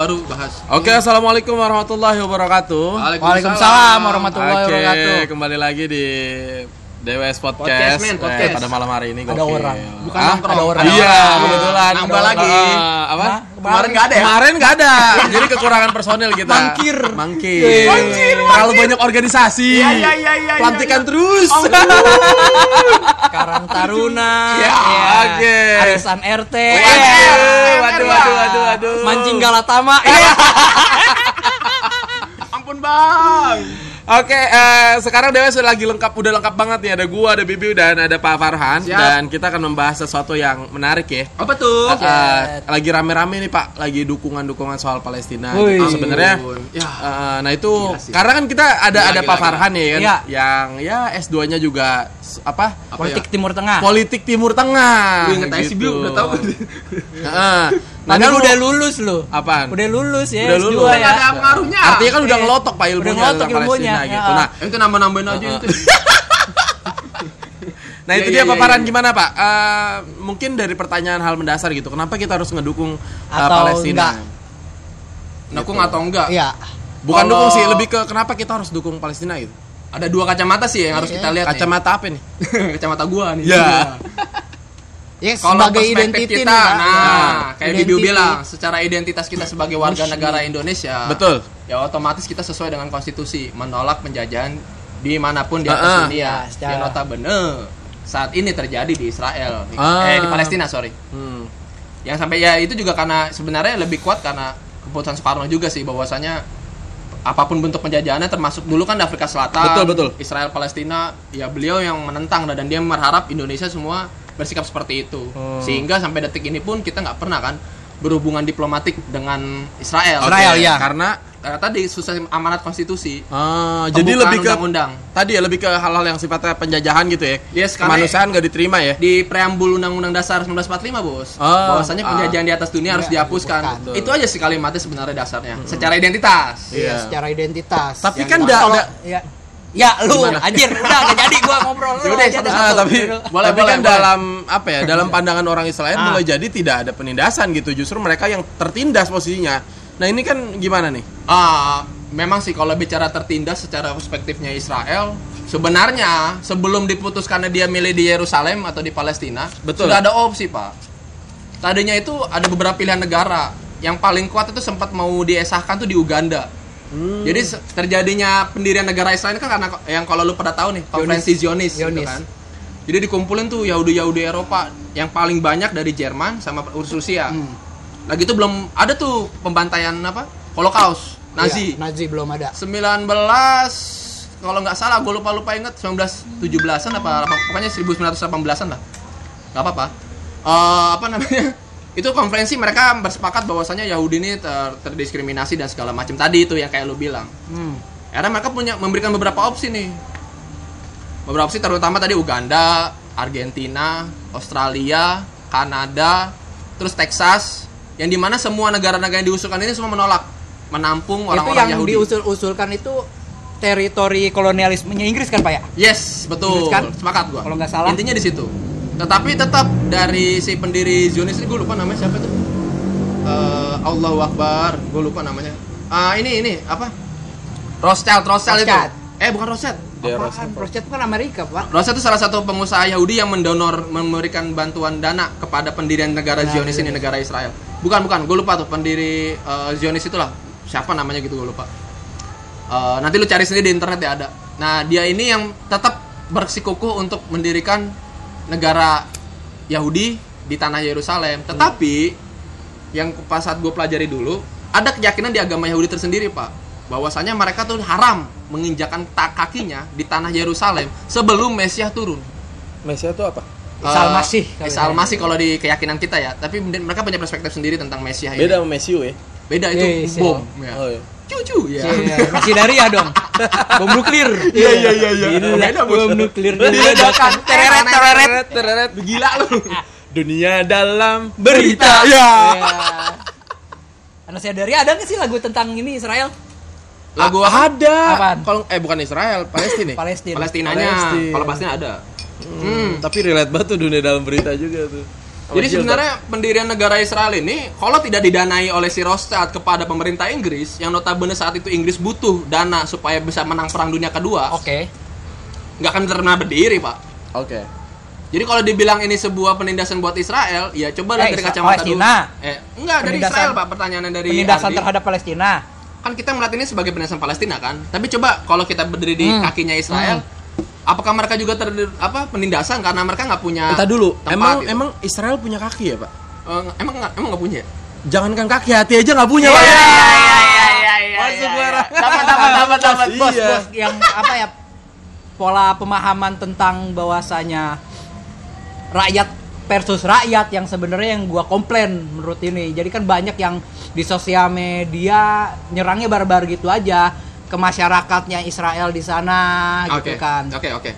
baru bahas. Oke, assalamualaikum warahmatullahi wabarakatuh. Waalaikumsalam warahmatullahi Oke, wabarakatuh. kembali lagi di DWS Podcast, Podcast, men, Eh, podcast. pada malam hari ini Ada orang. Bukan nongkrong. Ada orang. Iya, Ada orang. kebetulan. Nambah lagi. Eh, apa? Hah? Kemarin nggak ada ya? Kemarin nggak ada. Jadi kekurangan personil kita. Mangkir. Mangkir. Terlalu banyak organisasi. Iya, iya, iya, iya, Pelantikan iya. terus. Karang Taruna, Ya, oke. Arisan RT, Waduh, waduh, waduh, waduh, waduh. mancing Galatama. Ampun bang. Oke, eh, sekarang Dewa sudah lagi lengkap, udah lengkap banget nih. Ada gua, ada Bibi, dan ada Pak Farhan. Siap. Dan kita akan membahas sesuatu yang menarik ya. Apa tuh? Eh, eh, lagi rame-rame nih Pak, lagi dukungan-dukungan soal Palestina. Wih. Gitu. Sebenarnya, Ya. eh, nah itu Gila sih. karena kan kita ada Gila, ada gila, Pak gila. Farhan ya kan, Iya. yang ya S2-nya juga s- apa? Apa Politik ya? Timur Tengah. Politik Timur Tengah. Inget sih Biu, udah tahu. Heeh. Nah, Padahal kan udah lu- lulus loh. Apaan? Udah lulus ya, Udah S2 lulus. ya. Nggak ada pengaruhnya. Artinya kan udah Iya. ngelotok Pak Udah ilmunya ngelotok tentang ilmunya, Palestina gitu. Nah, Itu nambah-nambahin aja itu. Nah itu Iya, dia iya, paparan iya. gimana Pak? Eh, mungkin dari pertanyaan hal mendasar gitu. Kenapa kita harus ngedukung eh, Atau Palestina? enggak. Dukung atau enggak? Iya. Bukan Kalau- dukung sih, lebih ke kenapa kita harus dukung Palestina gitu? Ada dua kacamata sih yang harus Iya. kita lihat. nih. Kacamata apa nih? kacamata gua nih. Ya. Ya Kalau sebagai identitas kita, nah, Ya. kayak Identity. bilang, secara identitas kita sebagai warga negara Indonesia, Betul. ya otomatis kita sesuai dengan konstitusi menolak penjajahan di mana pun di Ah, ah. atas dunia. Ya, secara- Yang notabene saat ini terjadi di Israel, di- Ah. eh di Palestina sorry. Hmm. Yang sampai ya itu juga karena sebenarnya lebih kuat karena keputusan Soekarno juga sih bahwasanya apa pun bentuk penjajahannya termasuk dulu kan di Afrika Selatan, Betul, betul. Israel Palestina, ya beliau yang menentang dan dia berharap Indonesia semua bersikap seperti itu. Hmm. Sehingga sampai detik ini pun kita nggak pernah kan berhubungan diplomatik dengan Israel. Israel, Oke, ya. Karena Karena tadi susah amanat konstitusi. ah, jadi lebih ke undang-undang. tadi ya lebih ke hal-hal yang sifatnya penjajahan gitu ya. Yes, Kemanusiaan gak diterima ya. di preambul Undang-Undang Dasar 1945, Bos. Ah. bahwasanya Ah. penjajahan di atas dunia harus Ya, dihapuskan. dihapuskan. Itu aja sih kalimatnya sebenarnya dasarnya. Secara identitas. Iya, Iya. secara identitas. Tapi Yang kan da- ya ya lu Gimana? anjir udah gak jadi gua ngobrol lu Ya udah, satu-satu. deh. Ah, tapi Boleh, tapi boleh, kan boleh. dalam apa ya dalam pandangan orang Israel Ah. boleh jadi tidak ada penindasan gitu justru mereka yang tertindas posisinya nah ini kan gimana nih Ah, memang sih kalau bicara tertindas secara perspektifnya Israel, sebenarnya sebelum diputuskannya dia milih di Yerusalem atau di Palestina, Betul. sudah ada opsi, Pak. Tadinya itu ada beberapa pilihan negara. Yang paling kuat itu sempat mau diesahkan tuh di Uganda. Hmm. Jadi terjadinya pendirian negara Israel kan karena yang kalau lu pada tahu nih, konferensi Zionis, gitu Zionis. kan. Jadi dikumpulin tuh Yahudi-Yahudi Eropa yang paling banyak dari Jerman sama Rusia. Hmm. Lagi itu belum ada tuh pembantaian apa? Holocaust, Nazi. Iya, Nazi belum ada. 19 kalau nggak salah gue lupa lupa inget 1917an apa, pokoknya 1918an lah nggak apa-apa Eh, apa namanya itu konferensi mereka bersepakat bahwasanya Yahudi ini ter- terdiskriminasi dan segala macam tadi itu yang kayak lu bilang Hmm. karena mereka punya memberikan beberapa opsi nih beberapa opsi terutama tadi Uganda Argentina Australia Kanada terus Texas yang di mana semua negara-negara yang diusulkan ini semua menolak menampung Itu orang-orang yang Yahudi diusul-usulkan itu teritori kolonialismenya Inggris kan Pak ya? Yes, betul. Inggris kan? Sepakat gua. Kalau nggak salah. Intinya di situ. Tetapi tetap dari si pendiri Zionis ini gue lupa namanya siapa tuh? Eh, Allahu Akbar, gue lupa namanya. Ah ini ini apa? Rothschild, Rothschild, itu. Eh bukan Rothschild. Rothschild itu kan Amerika Pak. Rothschild itu salah satu pengusaha Yahudi yang mendonor memberikan bantuan dana kepada pendirian negara Nah, Zionis ini iya. negara Israel. Bukan bukan, gue lupa tuh pendiri eh, Zionis itulah. Siapa namanya gitu gue lupa. Eh, nanti lu cari sendiri di internet ya ada. Nah dia ini yang tetap bersikukuh untuk mendirikan negara Yahudi di tanah Yerusalem. Tetapi yang pas saat gue pelajari dulu ada keyakinan di agama Yahudi tersendiri pak bahwasanya mereka tuh haram menginjakan tak kakinya di tanah Yerusalem sebelum Mesias turun. Mesia itu apa Isa Eh, Al-Masih kali Isa ya. Al-Masih kalau di keyakinan kita ya, tapi mereka punya perspektif sendiri tentang Mesias ini. beda sama Mesiu ya Beda itu Yes, bom. ya. Ya. oh iya Cucu ya. Iya, masih dari ya dong. Bom nuklir. Iya, iya, iya, iya. Beda, bom nuklir Diledakan. Tereret tereret. tereret Gila lu. dunia dalam Berita. ya Iya. Anak saya dari ada nggak sih lagu tentang ini Israel? Lagu ada kalau eh bukan Israel Palestina ya? Palestina. Palestinanya. Palestina. Kalau Palestina ada. Hmm, tapi relate banget tuh dunia dalam berita juga tuh Jadi sebenarnya pendirian negara Israel ini kalau tidak didanai oleh si Rothschild kepada pemerintah Inggris yang notabene saat itu Inggris butuh dana supaya bisa menang perang dunia kedua, Oke. nggak akan pernah berdiri, Pak. Oke. Jadi kalau dibilang ini sebuah penindasan buat Israel, ya coba lihat Eh, dari kacamata Palestina. dulu. Eh, enggak dari Israel, Pak. Pertanyaannya dari Penindasan Ardi. terhadap Palestina. Kan kita melihat ini sebagai penindasan Palestina kan. Tapi coba kalau kita berdiri di Hmm. kakinya Israel, apakah mereka juga ter apa penindasan karena mereka nggak punya Entar dulu. tempat Emang gitu? emang Israel punya kaki ya, Pak? Eh, emang emang nggak punya? Jangankan kaki, hati aja nggak punya, Pak. iya, iya, Masuk gua Ra. Dapat dapat dapat dapat. Bos, Iya. bos yang apa ya? Pola pemahaman tentang bahwasanya rakyat versus rakyat yang sebenarnya yang gua komplain menurut ini. Jadi kan banyak yang di sosial media nyerangnya barbar gitu aja ke masyarakatnya Israel di sana Oke. gitu kan. Oke, oke.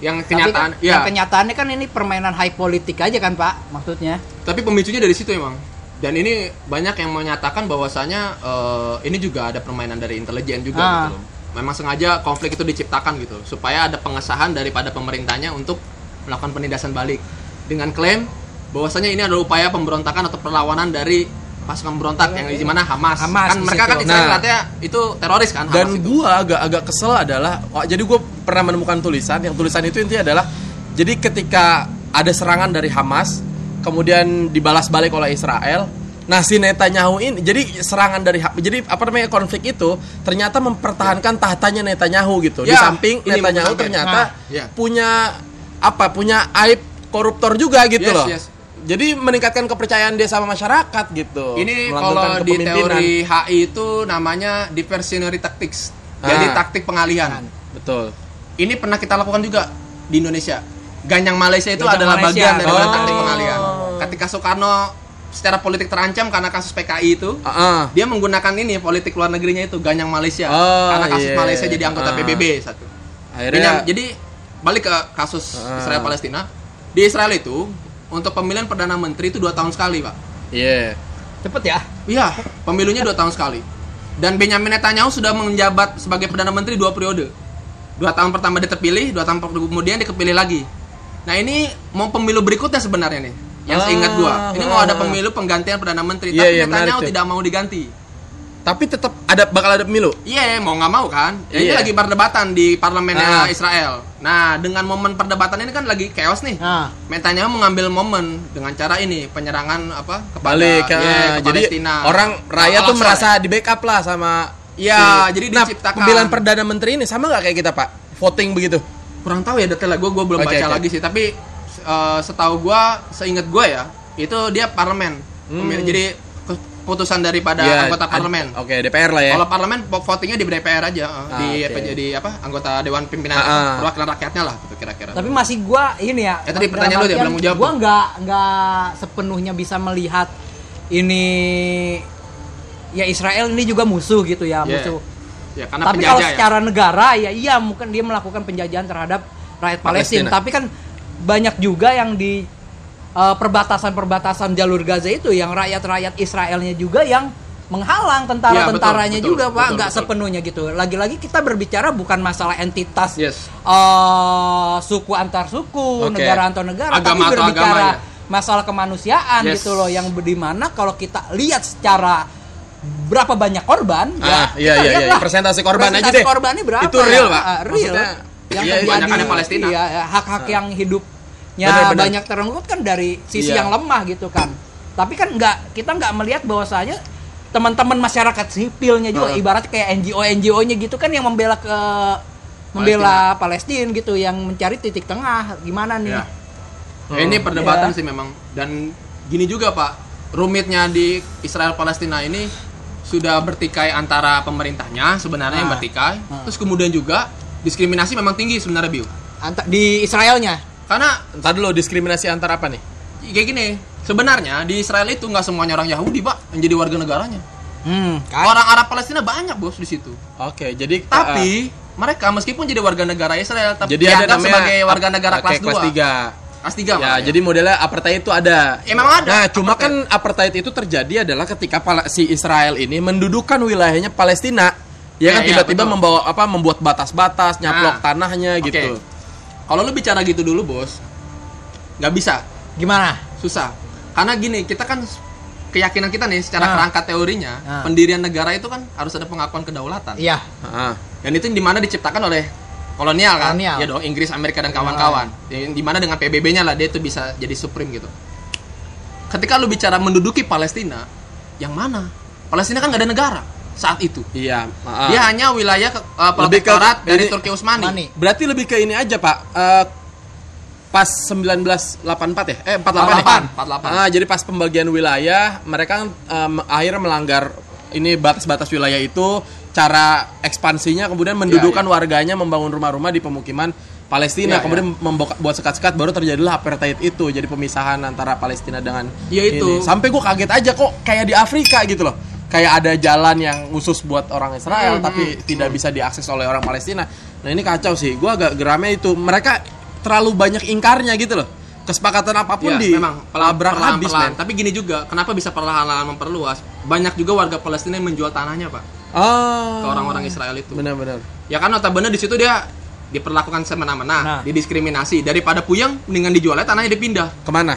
Yang Tapi kenyataan, kan, ya. yang kenyataannya kan ini permainan high politik aja kan Pak maksudnya. Tapi pemicunya dari situ emang. Dan ini banyak yang menyatakan bahwasanya eh, ini juga ada permainan dari intelijen juga Ah. gitu loh. Memang sengaja konflik itu diciptakan gitu supaya ada pengesahan daripada pemerintahnya untuk melakukan penindasan balik dengan klaim bahwasanya ini adalah upaya pemberontakan atau perlawanan dari pasukan pemberontak yang di mana Hamas. Hamas kan di mereka situ. kan Israel Nah. katanya itu teroris kan Dan Hamas itu. gua agak agak kesel adalah wah, jadi gua pernah menemukan tulisan yang tulisan itu intinya adalah jadi ketika ada serangan dari Hamas kemudian dibalas balik oleh Israel Nah si Netanyahu ini jadi serangan dari jadi apa namanya konflik itu ternyata mempertahankan tahtanya Netanyahu gitu. Di Ya, samping ini Netanyahu ternyata Nah, ya. punya apa punya aib koruptor juga gitu Yes, loh. yes. Jadi meningkatkan kepercayaan dia sama masyarakat gitu. Ini kalau di teori HI itu namanya diversionary tactics. Jadi Ah. taktik pengalihan. betul. Ini pernah kita lakukan juga di Indonesia. Ganyang Malaysia itu Ganyang adalah Malaysia. bagian dari Oh. taktik pengalihan. Ketika Soekarno secara politik terancam karena kasus PKI itu, Ah, ah. dia menggunakan ini politik luar negerinya itu Ganyang Malaysia. Oh, karena kasus iya. Malaysia jadi anggota Ah. PBB satu. Akhirnya Ganyang- jadi balik ke kasus Ah. Israel Palestina. Di Israel itu untuk pemilihan perdana menteri itu dua tahun sekali, Pak. Iya. Cepet ya. Iya, pemilunya dua tahun sekali. Dan Benyamin Netanyahu sudah menjabat sebagai perdana menteri dua periode. Dua tahun pertama dia terpilih, dua tahun kemudian dia kepilih lagi. Nah ini mau pemilu berikutnya sebenarnya nih, yang Ah, seingat gua. Ini mau ada ah. pemilu penggantian perdana menteri, Iya, tapi iya, menarik Netanyahu tidak mau diganti. Tapi tetap ada bakal ada pemilu. Iya, mau nggak mau kan? Ya, Ini Iya. lagi perdebatan di parlemennya Ah. Israel. Nah, dengan momen perdebatan ini kan lagi chaos nih. Nah, Netanyahu mengambil momen dengan cara ini penyerangan apa kepada Balik ya, ya. ke Jadi Palestina. orang rakyat tuh merasa di backup lah sama Iya, jadi nah, diciptakan. pemilihan perdana menteri ini sama nggak kayak kita pak? Voting begitu. kurang tahu ya detailnya gue gue belum Oke, baca oke. lagi sih tapi eh, setahu gue seingat gue ya itu dia parlemen Pemilih- jadi keputusan daripada. Iya, anggota parlemen Oke DPR lah ya. kalau parlemen vo- votingnya di DPR aja eh, Ah, di oke. apa jadi apa anggota dewan pimpinan Ah, ah. perwakilan rakyatnya lah gitu kira-kira tapi masih gua ini ya. Ya, tadi pertanyaan lu dia belum jawab Gua tuh. nggak nggak sepenuhnya bisa melihat ini ya Israel ini juga musuh gitu ya, Iya. musuh. ya karena Tapi kalau penjajah ya secara negara ya iya mungkin dia melakukan penjajahan terhadap rakyat Palestina. Palestina. Tapi kan banyak juga yang di uh, perbatasan-perbatasan jalur Gaza itu yang rakyat-rakyat Israelnya juga yang menghalang tentara-tentaranya Iya, betul, juga betul, Pak, nggak sepenuhnya gitu. Lagi-lagi kita berbicara bukan masalah entitas yes eh, suku antar suku, Oke. negara antar negara, Agama tapi berbicara agama, ya. masalah kemanusiaan Yes. gitu loh yang di mana kalau kita lihat secara berapa banyak korban Ah, ya iya, kita iya, iya. lah. Persentase korban aja Persentase deh. korbannya berapa Itu real, Pak. Ah, real Maksudnya, yang iya, terjadi kebanyakan yang Palestina. iya, ya, hak-hak yang hidupnya Benar, benar. banyak terenggut kan dari sisi Iya. yang lemah gitu kan tapi kan nggak kita nggak melihat bahwasanya teman-teman masyarakat sipilnya juga Heeh. ibarat kayak NGO NGO-nya gitu kan yang membela ke membela Palestina gitu yang mencari titik tengah gimana nih Ya. Ya, ini perdebatan Ya. sih memang dan gini juga pak rumitnya di Israel Palestina ini sudah bertikai antara pemerintahnya sebenarnya yang Ah. bertikai Ah. terus kemudian juga diskriminasi memang tinggi sebenarnya Biu Anta- di Israelnya karena Entar dulu diskriminasi antar apa nih? kayak gini sebenarnya di Israel itu nggak semuanya orang Yahudi pak yang jadi warga negaranya hmm, kan? orang Arab Palestina banyak bos di situ Oke, jadi tapi mereka meskipun jadi warga negara Israel tapi jadi ada namanya sebagai warga negara oke, kelas 2 kelas 3. kelas 3 Ya, jadi modelnya apartheid itu ada. Emang ada, Nah, cuma apartheid. kan apartheid itu terjadi adalah ketika si Israel ini mendudukan wilayahnya Palestina. Ya kan Ya, ya, tiba-tiba betul. membawa apa membuat batas-batas, nyaplok Nah, tanahnya Oke. gitu. Kalau lu bicara gitu dulu bos nggak bisa gimana susah. Karena gini, kita kan keyakinan kita nih secara Nah. kerangka teorinya, Nah. pendirian negara itu kan harus ada pengakuan kedaulatan. Iya. Heeh. Dan itu di mana diciptakan oleh kolonial kan? Kolonial. Ya dong, Inggris, Amerika dan kawan-kawan. Yang di mana dengan PBB-nya lah dia itu bisa jadi supreme gitu. Ketika lu bicara menduduki Palestina, yang mana? Palestina kan nggak ada negara saat itu. Iya, heeh. Dia hanya wilayah ke, uh, Lebih ke- protektorat dari ini- Turki Utsmani. Mani. Berarti lebih ke ini aja, Pak. Eh, pas 1984 ya? Eh 48 ya? 48. Ah, jadi pas pembagian wilayah, mereka em, akhirnya melanggar ini batas-batas wilayah itu, cara ekspansinya kemudian mendudukan iya. warganya membangun rumah-rumah di pemukiman Palestina, Iya, kemudian membuka buat sekat-sekat baru terjadilah apartheid itu, jadi pemisahan antara Palestina dengan Ya, itu. ini. Sampai gue kaget aja kok kayak di Afrika gitu loh. Kayak ada jalan yang khusus buat orang Israel Hmm, tapi tidak bisa diakses oleh orang Palestina. Nah, ini kacau sih. Gua agak geramnya itu mereka terlalu banyak ingkarnya gitu loh. Kesepakatan apa pun Ya, di memang pelan, labrak perlahan, habis, perlahan. men. Tapi gini juga, kenapa bisa perlahan-lahan memperluas? Banyak juga warga Palestina yang menjual tanahnya, Pak, Oh. ke orang-orang Israel itu. Benar-benar. Ya kan notabene di situ dia diperlakukan semena-mena, Nah. didiskriminasi. Daripada puyeng, mendingan dijualnya tanahnya dipindah. Ke mana?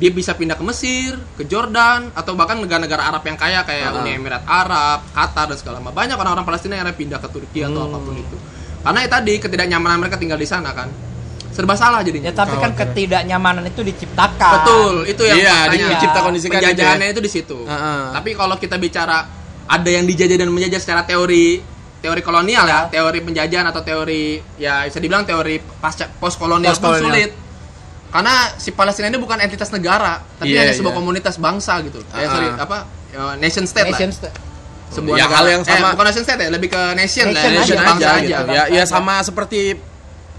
Dia bisa pindah ke Mesir, ke Jordan, atau bahkan negara-negara Arab yang kaya kayak Ah. Uni Emirat Arab, Qatar dan segala macam. Banyak orang-orang Palestina yang pindah ke Turki atau Hmm. apa pun itu. Karena ya tadi ketidaknyamanan mereka tinggal di sana kan. Serba salah jadinya. Ya tapi kan ketidaknyamanan itu diciptakan. Betul, itu yang Iya, faktanya. dicipta kondisikan itu Penjajahannya ya. itu, di situ. Heeh. Tapi kalau kita bicara ada yang dijajah dan menjajah secara teori teori kolonial ya, teori penjajahan atau teori ya bisa dibilang teori pasca post kolonial pun Post-kolonial. sulit. Karena si Palestina ini bukan entitas negara, tapi Iya, hanya sebuah iya. komunitas bangsa gitu. Eh, Ah. sorry, apa? nation state Nation lah. state. Sebuah Ya, negara. hal yang sama- Eh, bukan nation state ya, lebih ke nation, lah, Nation nation aja, bangsa aja. gitu. Ya, ya sama seperti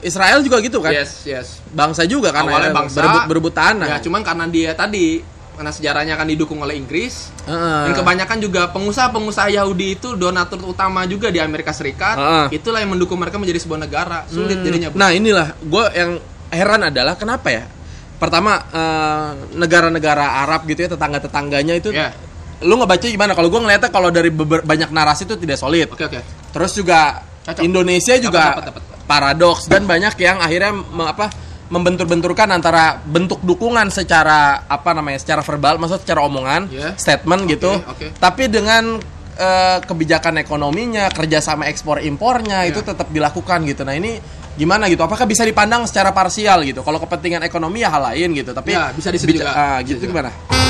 Israel juga gitu kan. Yes, yes. Bangsa juga kan Awalnya ya, bangsa berebut berebut tanah. Ya, cuman karena dia tadi karena sejarahnya kan didukung oleh Inggris, Heeh. Dan kebanyakan juga pengusaha-pengusaha Yahudi itu donatur utama juga di Amerika Serikat. Heeh. Itulah yang mendukung mereka menjadi sebuah negara. Sulit Hmm. jadinya. Nah inilah gue yang heran adalah kenapa ya? Pertama eh, negara-negara Arab gitu ya tetangga-tetangganya itu, Ya. lu ngebaca gimana? Kalau gue ngeliatnya kalau dari banyak narasi itu tidak solid. Oke oke. Terus juga Cocok. Indonesia juga dapat, dapat. paradoks dan banyak yang akhirnya me- apa membentur-benturkan antara bentuk dukungan secara apa namanya secara verbal, maksud secara omongan, Ya. statement gitu, oke. tapi dengan eh, kebijakan ekonominya, kerjasama ekspor impornya Ya. itu tetap dilakukan gitu. Nah ini gimana gitu? Apakah bisa dipandang secara parsial gitu? Kalau kepentingan ekonomi ya hal lain gitu, tapi Ya, bisa di situ bica- juga. ah, Bisa gitu juga. gimana?